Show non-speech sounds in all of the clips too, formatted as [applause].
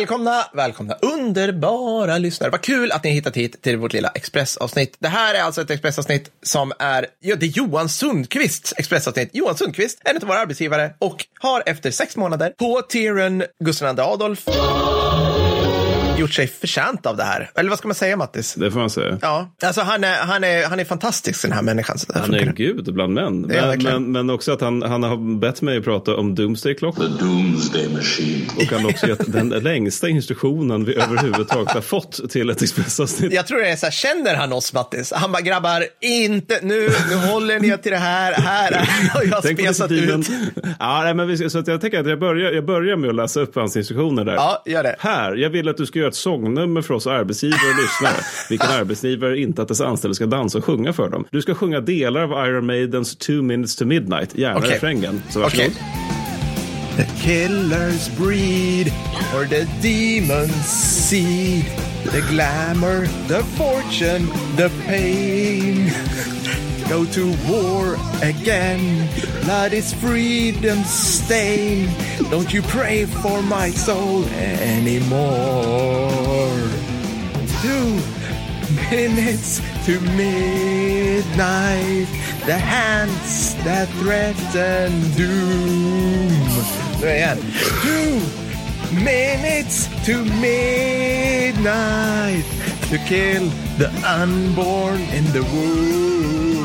Välkomna, välkomna, underbara lyssnare. Vad kul att ni har hittat hit till vårt lilla Expressavsnitt. Det här är alltså ett Expressavsnitt som är, ja, det är Johan Sundqvists Expressavsnitt. Johan Sundqvist, en av våra arbetsgivare och har efter sex månader på tieren Gustav II Adolf gjort sig förtjänt av det här. Eller vad ska man säga, Mattis? Det får man säga. Ja, alltså han är, han är, han är fantastisk, den här människan. Han är gud bland män. Men, men, men, också att han, han har bett mig prata om Doomsday Clock. The Doomsday Machine. Och han har också gett den längsta instruktionen vi överhuvudtaget har fått till ett Expressavsnitt. Jag tror det är så här, känner han oss Mattis? Han bara, grabbar, inte nu, nu håller ni till det här, här [laughs] har jag Tänk spesat ut. Ja, nej, men vi, så att jag tänker att jag börjar, jag börjar med att läsa upp hans instruktioner där. Ja, gör det. Här, jag vill att du ska göra ett sångnummer för oss arbetsgivare och lyssnare. Vilken arbetsgivare inte att dess anställda ska dansa och sjunga för dem. Du ska sjunga delar av Iron Maidens Two Minutes to Midnight, gärna Okej. refrängen. Så varsågod. Okej. The killer's breed or the demon's seed The glamour, the fortune, the pain Go to war again. Blood is freedom's stain. Don't you pray for my soul anymore. Two minutes to midnight. The hands that threaten doom. Two minutes to midnight To kill the unborn in the womb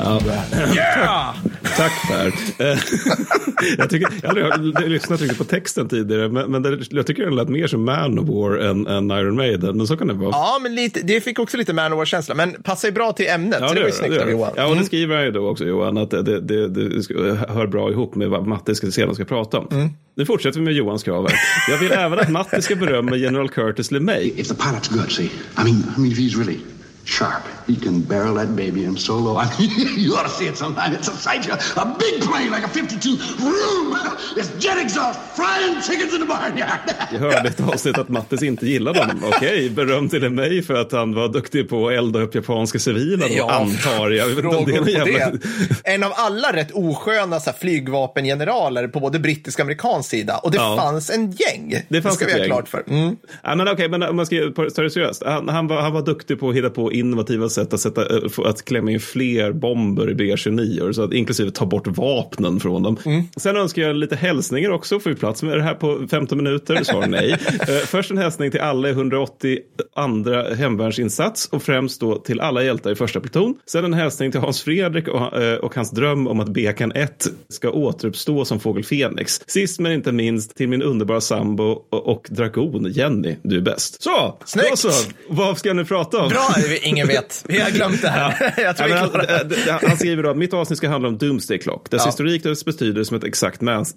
Yeah! Tack Per. [laughs] Jag, tycker, jag har aldrig lyssnat riktigt på texten tidigare, men, men det, jag tycker den lät mer som Manowar än, än Iron Maiden. Men så kan det vara. Ja, men lite, det fick också lite Manowar-känsla, men passar ju bra till ämnet. så det var ju snyggt av det. Johan. Ja, och det skriver jag ju då också Johan, att det, det, det, det hör bra ihop med vad Matti ska, sedan ska prata om. Mm. Nu fortsätter vi med Johans krav. Jag vill även att Matti ska berömma General Curtis LeMay. If the pilot's good, see, I mean, I mean, if he's really sharp, he can barrel that baby in solo. I [laughs] mean, you ought to see it sometime. It's a sight. A big plane like a 52. Vroom! [laughs] It's jet exhaust frying chickens in the barnyard. [laughs] Jag hörde ett avsnitt att Mattis inte gillade honom. [laughs] Okej, beröm till LeMay för att han var duktig på att elda upp japanska civila då, antar jag. Jag om det är jävla... det. En av alla rätt osköna så här, flygvapengeneraler på både brittisk och amerikansk sida. Och det Ja. fanns en gäng. Det fanns ska ett vi ha gäng. klart för. Mm. Ja, men okej, men om man ska ta det seriöst. Han, han, var, han var duktig på att hitta på innovativa sätt att, sätta, eh, att klämma in fler bomber i B-29, så att, inklusive ta bort vapnen från dem. Mm. Sen önskar jag lite hälsningar också. Får vi plats med det här på 15 minuter? Svar nej. [laughs] Eh, Först en hälsning till alla i 180 andra hemvärnsinsats och främst då till alla hjältar i första pluton. Sen en hälsning till Hans Fredrik och, eh, och hans dröm om att Bekan 1 ska återuppstå som fågel Fenix. Sist men inte minst till min underbara sambo och, och dragon Jenny, du är bäst. Så, Snyggt! så. Vad ska jag nu prata om? Bra, ingen vet. Vi har glömt det här. [laughs] [laughs] Jag tror Ja, han, det- han skriver då att mitt avsnitt ska handla om Doomsday Clock. Dess Ja. historik, dess betydelse som ett exakt mä-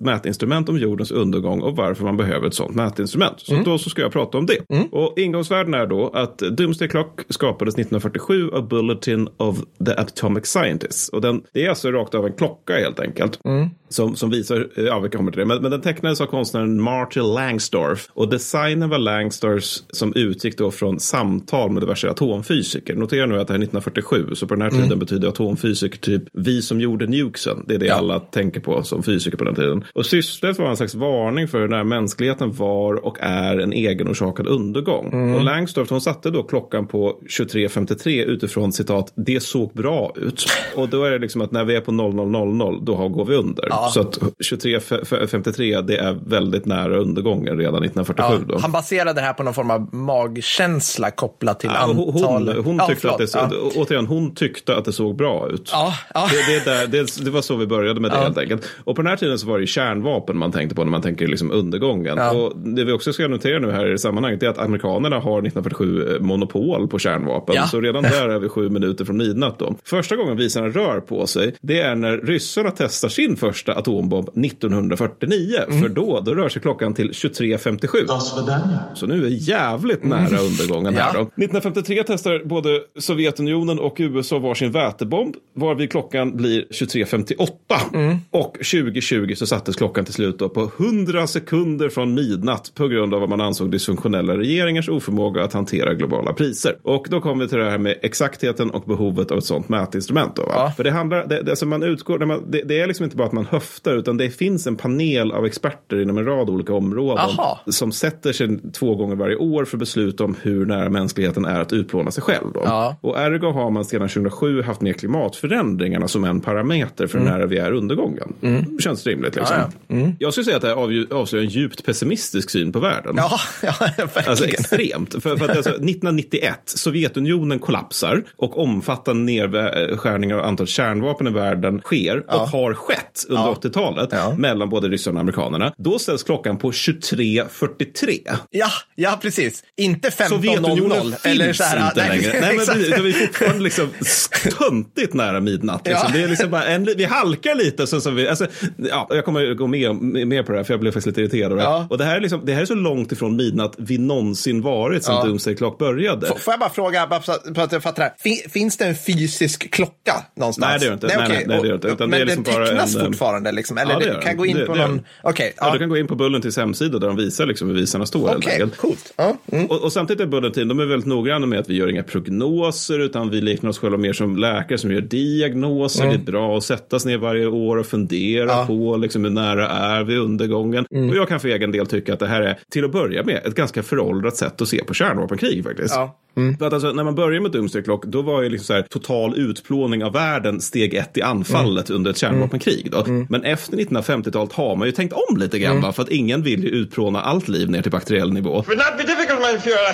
mätinstrument om jordens undergång och varför man behöver ett sådant mätinstrument. Så Mm. då så ska jag prata om det. Och ingångsvärden är då att Doomsday Clock skapades 1947 av Bulletin of the Atomic Scientists. Och den, det är alltså rakt av en klocka helt enkelt. Mm. Som, som visar, ja vi kommer till det, men, men den tecknades av konstnären Marshall Langsdorff. Och designen var Langsdorffs som utgick då från samtal med diverse atomfysiker. Notera nu att det här är 1947, så på den här tiden betyder atomfysiker typ vi som gjorde nukesen. Det är det Ja. alla tänker på som fysiker på den tiden. Och syftet var en slags varning för när mänskligheten var och är en egenorsakad undergång. Och Langsdorff hon satte då klockan på 23.53 utifrån citat det såg bra ut. Och då är det liksom att när vi är på 00.00 då har- går vi under. Så att 23.53 det är väldigt nära undergången redan 1947 då. Ja, han baserade det här på någon form av magkänsla kopplat till Ja, hon, antal. hon, hon tyckte att det, så, förlåt. Återigen, hon tyckte att det såg bra ut. Det, det, är där, det, var så vi började med det helt enkelt. Och på den här tiden så var det kärnvapen man tänkte på när man tänker liksom undergången. Och det vi också ska notera nu här i sammanhanget är att amerikanerna har 1947 monopol på kärnvapen. Så redan där är vi sju minuter från midnatt då. Första gången visarna rör på sig, det är när ryssarna testar sin första atombomb 1949. Mm. För då, då rör sig klockan till 23.57. Så nu är jävligt nära undergången här Mm. Ja. då. 1953 testar både Sovjetunionen och USA varsin vätebomb, varvid klockan blir 23.58. Mm. Och 2020 så sattes klockan till slut då på 100 sekunder från midnatt på grund av vad man ansåg dysfunktionella regeringars oförmåga att hantera globala priser. Och då kommer vi till det här med exaktheten och behovet av ett sådant mätinstrument. Då, va? Ja. För det handlar, det, det, alltså man utgår, när man, det, det är liksom inte bara att man höftar höftar utan det finns en panel av experter inom en rad olika områden Aha. som sätter sig två gånger varje år för beslut om hur nära mänskligheten är att utplåna sig själv. Ja. Och ergo har man sedan 2007 haft med klimatförändringarna som en parameter för hur nära vi är undergången. Det känns rimligt. Liksom. Mm. Ja, Mm. Jag skulle säga att det här avslöjar en djupt pessimistisk syn på världen. Ja, [laughs] ja verkligen. Alltså extremt. För, för att alltså, 1991, Sovjetunionen kollapsar och omfattande nedskärningar av antalet kärnvapen i världen sker och har skett under Ja. 80-talet Ja. mellan både Ryssland och amerikanerna. Då ställs klockan på 23.43. Ja, ja, precis. Inte 15.00. Sovjetunionen finns eller så här, inte nej, längre. Nej, men precis, [laughs] vi är fortfarande liksom töntigt nära midnatt. Liksom. Ja. Det är liksom bara en, vi halkar lite. Så som vi, alltså, ja, jag kommer gå med, med på det här för jag blev faktiskt lite irriterad. Ja. Och det här, är liksom, det här är så långt ifrån midnatt vi någonsin varit sen Ja. Doomsday Clock började. F- Får jag bara fråga, bara så att så jag fattar det här. Fin- Finns det en fysisk klocka någonstans? Nej, det gör det inte. Nej, okej. nej, nej, det gör det inte. Och- Utan men det är liksom den tecknas en, eh, fortfarande? Liksom, eller Ja, det gör kan gå in Det- på det någon... Okej, Ja. ja. du kan gå in på Bullentins hemsida där de visar liksom hur visarna står. Okej, enkelt. coolt. Ja. Mm. Och, och samtidigt är Bulletin, de är väldigt noggranna med att vi gör inga prognoser utan vi liknar oss själva mer som läkare som gör diagnoser. Det är bra att sätta sig ner varje år och fundera Mm. Ja. Mm. på liksom, hur nära är vi undergången. Och jag kan för egen del tycka att det här är till att börja med ett ganska föråldrat sätt att se på kärnvapenkrig faktiskt. Ja. För att alltså, när man börjar med Doomsday Clock, då var ju liksom så här, total utplåning av världen steg ett i anfallet Mm. under ett kärnvapenkrig. Då. Men efter 1950-talet har man ju tänkt om lite grann, Mm. va? för att ingen vill ju utplåna allt liv ner till bakteriell nivå.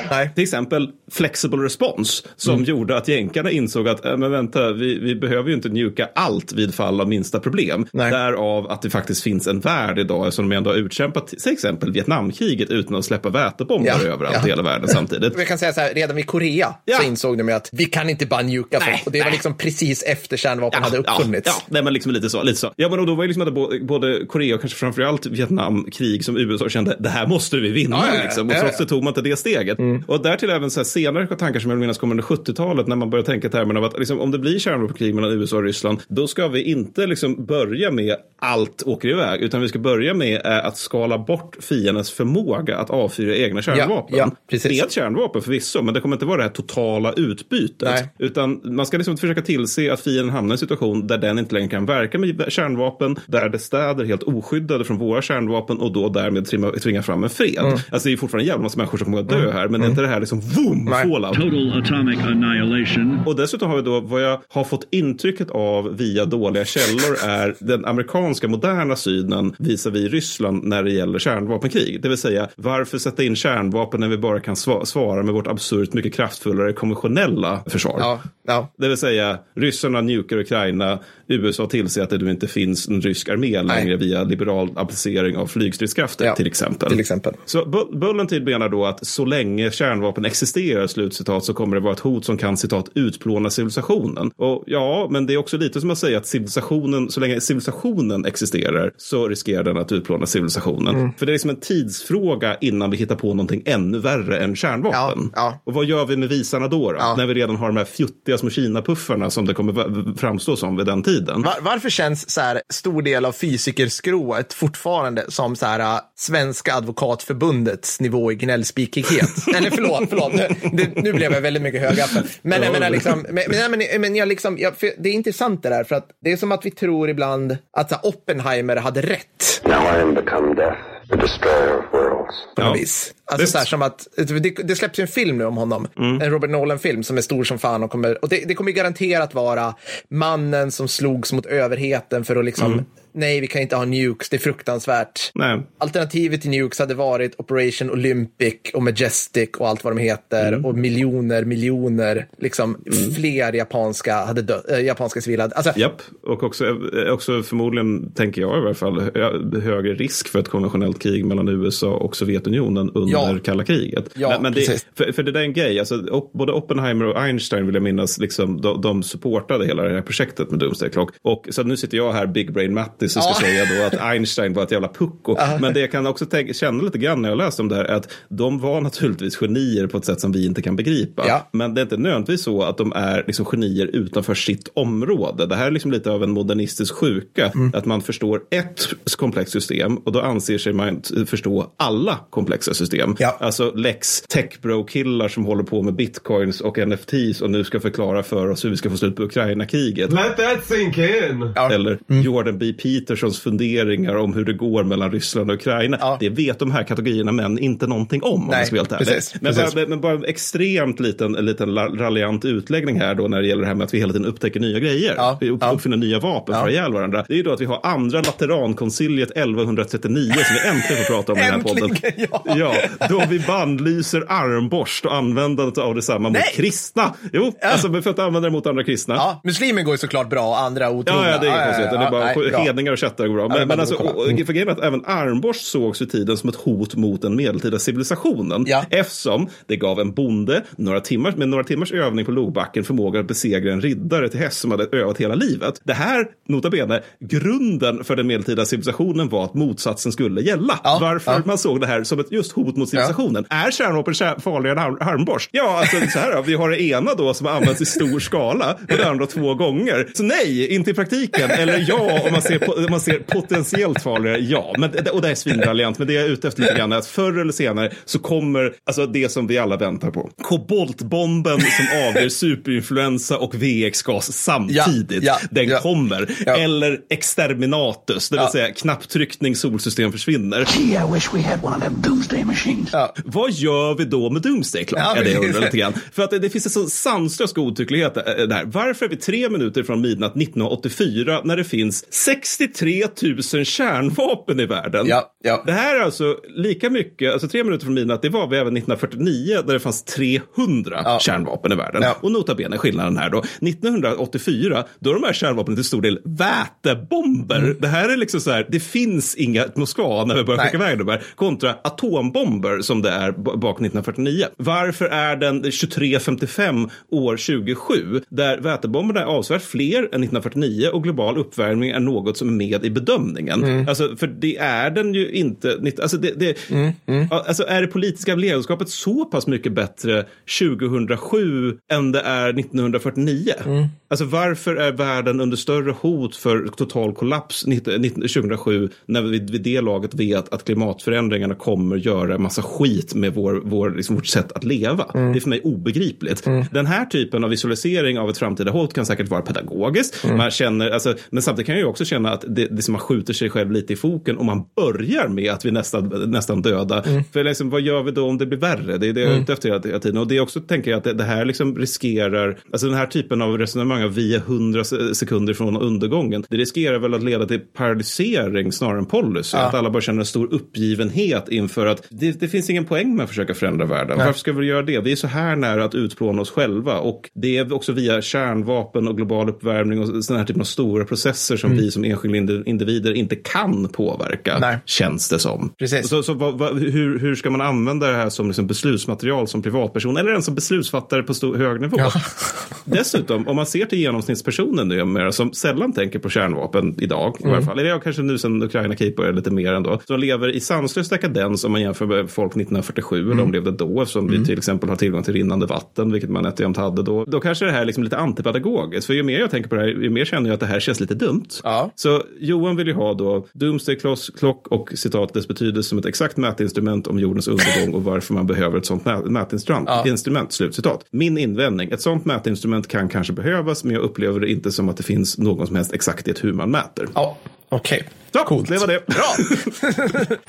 Nej. Till exempel flexible response som Mm. gjorde att jänkarna insåg att äh, men vänta, vi, vi behöver ju inte njuka allt vid fall av minsta problem. Nej. Därav att det faktiskt finns en värld idag som de ändå har utkämpat till exempel Vietnamkriget utan att släppa vätebomber Ja, överallt ja. i hela världen samtidigt. Jag kan säga så här, redan vid Korea Ja. så insåg de ju att vi kan inte bara njuka folk. Och det var nej. liksom precis efter kärnvapen hade uppfunnits. Ja, ja nej, men liksom lite så. Lite så. Ja, men och då var ju liksom både Korea och kanske framförallt Vietnamkrig som USA kände det här måste vi vinna. Ja, ja, ja. liksom. Och Ja, trots ja. det tog man inte det steget. Och därtill även så här senare tankar som jag vill minnas kommer under 70-talet när man börjar tänka termerna av att liksom, om det blir kärnvapenkrig mellan USA och Ryssland då ska vi inte liksom börja med allt åker iväg utan vi ska börja med eh, att skala bort fiendens förmåga att avfyra egna kärnvapen. ja, precis. Det är ett kärnvapen förvisso men det kommer inte vara det här totala utbytet. Nej. Utan man ska liksom försöka tillse att fienden hamnar i en situation där den inte längre kan verka med kärnvapen, där det städer helt oskyddade från våra kärnvapen och då därmed trimma, tvinga fram en fred. Alltså det är fortfarande en jävla massa människor som kommer att dö här, men det är inte det här liksom boom, fallout. Total atomic annihilation. Och dessutom har vi då vad jag har fått intrycket av via dåliga källor är den amerikanska moderna synen visavi Ryssland när det gäller kärnvapenkrig. Det vill säga varför sätta in kärnvapen när vi bara kan sva- svara med vårt absurt mycket kraftfullare konventionella försvar. Ja, ja. Det vill säga ryssarna nukar Ukraina, USA tillser att det nu inte finns en rysk armé längre via liberal applicering av flygstridskrafter Ja, till exempel. till exempel. Så Bu- Bullentid menar då att så länge kärnvapen existerar, slutcitat, så kommer det vara ett hot som kan citat utplåna civilisationen. Och ja, men det är också lite som att säga att civilisationen, så länge civilisationen existerar så riskerar den att utplåna civilisationen. Mm. För det är liksom en tidsfråga innan vi hittar på någonting ännu värre än kärnvapen. Ja, ja. Och vad gör vi med visarna då? då? Ja. När vi redan har de här fjuttiga små Kina-puffarna som det kommer framstå som vid den tiden. Var, varför känns så här stor del av fysikerskrået fortfarande som så här äh, Svenska advokatförbundets nivå i gnällspikighet? [laughs] Eller förlåt, förlåt, nu, det, nu blev jag väldigt mycket högaffel. Men jag menar liksom, men, men, men, men jag liksom, jag, för det är intressant det där, för att det är som att vi tror ibland att så här, Oppenheimer hade rätt Now I am become death, the destroyer of worlds. på Ja. vis. Alltså Visst. så här som att, det, det släpps ju en film nu om honom, en Robert Nolan-film som är stor som fan och kommer, och det, det kommer garanterat vara mannen som slogs mot överheten för att liksom, nej vi kan inte ha nukes, det är fruktansvärt. Nej. Alternativet till nukes hade varit Operation Olympic och Majestic och allt vad de heter Mm. och miljoner, miljoner, liksom fler japanska, hade dö, äh, japanska civila. Alltså, Japp, och också, eh, också förmodligen, tänker jag i alla fall, hö- högre risk för ett konventionellt krig mellan USA och Sovjetunionen under Ja. kalla kriget. Ja, men, men det, för, för det där är en grej, alltså, både Oppenheimer och Einstein vill jag minnas, liksom, de, de supportade hela det här projektet med Doomsday Clock. Och så nu sitter jag här, Big Brain Mattis, och ska Ja. säga då att Einstein var ett jävla pucko. Men det jag kan också tänka, känna lite grann när jag läste om det här är att de var naturligtvis genier på ett sätt som vi inte kan begripa. Ja. Men det är inte nödvändigtvis så att de är liksom genier utanför sitt område. Det här är liksom lite av en modernistisk sjuka. Mm. Att man förstår ett komplext system och då anser sig man förstå alla komplexa system. Ja. Alltså lex techbro-killar som håller på med bitcoins och NFTs och nu ska förklara för oss hur vi ska få slut på Ukraina-kriget. Let that sink in. Ja. Eller Mm. Jordan B. Petersons funderingar om hur det går mellan Ryssland och Ukraina. Ja. Det vet de här kategorierna män inte någonting om. om Nej, helt precis, men, precis. Bara, men bara en extremt liten, en liten raljant utläggning här då när det gäller det här med att vi hela tiden upptäcker nya grejer. Ja, Vi upp, ja. uppfinner nya vapen Ja. för att ihjäl varandra. Det är ju då att vi har andra Laterankonciliet 1139 som vi äntligen får prata om i den här podden. [laughs] Ja. ja. Då vi bannlyser armborst och användandet av detsamma mot Nej. kristna. Jo, alltså för att använda det mot andra kristna. Ja, muslimer går ju såklart bra och andra otrogna. Ja, ja, det är inget konstigt. det är bara nej, bra. hedningar och kättar går bra. Men, bara men alltså, och, för grejen är att även armborst sågs i tiden som ett hot mot den medeltida civilisationen. Ja. Eftersom det gav en bonde några timmar, med några timmars övning på Lobacken förmåga att besegra en riddare till häst som hade övat hela livet. Det här, nota bene, grunden för den medeltida civilisationen var att motsatsen skulle gälla. Ja, Varför ja. man såg det här som ett just hot mot civilisationen. Är kärnvapen kär- farligare än ar- armborst? Ja, alltså så här vi har det ena då som används i stor skala och det andra två gånger. Så nej, inte i praktiken. Eller ja, om man ser, om man ser potentiellt farligare, ja. Men, och det är svinraljant, men det jag är ute efter lite grann är att förr eller senare så kommer alltså det som vi alla väntar på. Koboltbomben som avger superinfluensa och VX-gas samtidigt. Ja, ja, Den ja. kommer. Ja. Eller exterminatus, det vill Ja. säga knapptryckning, solsystem försvinner. Gee, I wish we had one of them doomsday machines. Ja. Vad gör vi då med Doomsday Clock? Ja, är det jag undrar lite grann. För att det, det finns en sån sanslös godtycklighet äh, där. Varför är vi tre minuter från midnatt 1984 när det finns 63 000 kärnvapen i världen? Ja, ja. Det här är alltså lika mycket, alltså tre minuter från midnatt, det var vi även 1949 där det fanns 300 Ja. kärnvapen i världen. Och nota bene skillnaden här då. 1984, då är de här kärnvapnen till stor del vätebomber. Det här är liksom så här, det finns inga Moskva när vi börjar skicka iväg de här, kontra atombomber som det är bak 1949. Varför är den 2355 år 2007, där vätebomberna är avsevärt fler än 1949 och global uppvärmning är något som med i bedömningen? Mm. Alltså, för det är den ju inte. Alltså, det, det, Mm, Ja, alltså är det politiska ledarskapet så pass mycket bättre 2007 än det är 1949? Mm. Alltså varför är världen under större hot för total kollaps 19- 19- 2007 när vi vid det laget vet att klimatförändringarna kommer göra massa skit med vår, vår, liksom vårt sätt att leva? Mm. Det är för mig obegripligt. Den här typen av visualisering av ett framtida hot kan säkert vara pedagogiskt. Mm. Man känner, alltså, men samtidigt kan jag ju också känna att det, det som man skjuter sig själv lite i foken om man börjar med att vi nästan, nästan döda. Mm. För liksom, vad gör vi då om det blir värre? Det är det jag är ute efter hela, tiden. Och det är också, tänker jag, att det, det här liksom riskerar, alltså den här typen av resonemang av vi är hundra se- sekunder från undergången, det riskerar väl att leda till paralysering snarare än policy. Att alla bara känner en stor uppgivenhet inför att det, det finns ingen poäng med att försöka förändra världen. Varför ska vi göra det? Vi är så här nära att utplåna oss själva och det är också via kärnvapen och global uppvärmning och sådana här typen av stora processer som vi som enskilda indi- individer inte kan påverka, Nej. känns det som. Precis. Så, så vad, vad, hur, hur ska man använda det här som liksom beslutsmaterial som privatperson eller ens som beslutsfattare på stor, hög nivå? [laughs] Dessutom, om man ser till genomsnittspersonen numera som sällan tänker på kärnvapen idag, i varje fall, eller jag kanske nu sen Ukraina-krig började lite mer ändå, som lever i sanslös dekadens om man jämför med folk 1947 och de levde då, eftersom vi till exempel har tillgång till rinnande vatten, vilket man och jämnt hade då. Då kanske det här är liksom lite antipedagogiskt, för ju mer jag tänker på det här, ju mer känner jag att det här känns lite dumt. Ja. Så Johan vill ju ha då Doomsday Clock- och citat dess betydelse som ett exakt mätinstrument om jordens undergång och varför man behöver ett sånt mä- mätinstrument. Instrument, slutcitat. Min invändning, ett sånt mätinstrument kan kanske behövas, men jag upplever det inte som att det finns någon som helst exakthet hur man mäter. Ja, okej. Så, Coolt. det var det. Bra! [laughs] [laughs]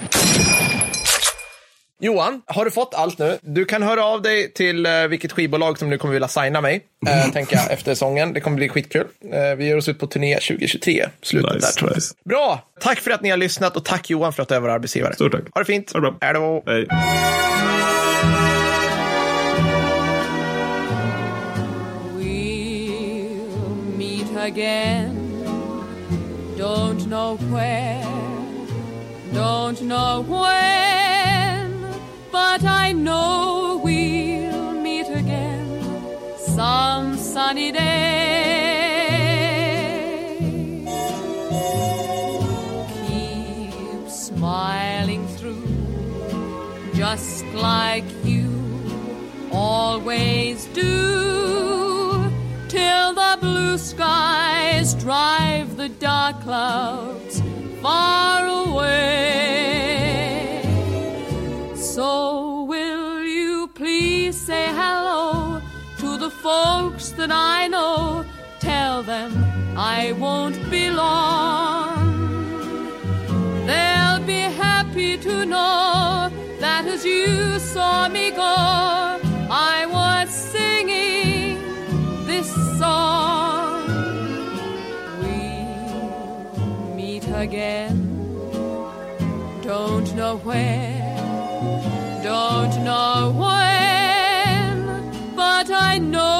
Johan, har du fått allt nu? Du kan höra av dig till eh, vilket skivbolag som nu kommer vilja signa mig, eh, tänker jag, efter säsongen. Det kommer bli skitkul. Eh, vi ger oss ut på turné 2023, slutet Nice, där tror jag. nice. Bra! Tack för att ni har lyssnat och tack Johan för att du är vår arbetsgivare. Stort tack. Ha det fint. Ha det bra. Hej då. Hej. Again. Don't know where, don't know when, but I know we'll meet again some sunny day. Keep smiling through, just like you always do, clouds far away. So, will you please say hello to the folks that I know? Tell them I won't be long. They'll be happy to know that as you saw me go, again. Don't know where, don't know when, but I know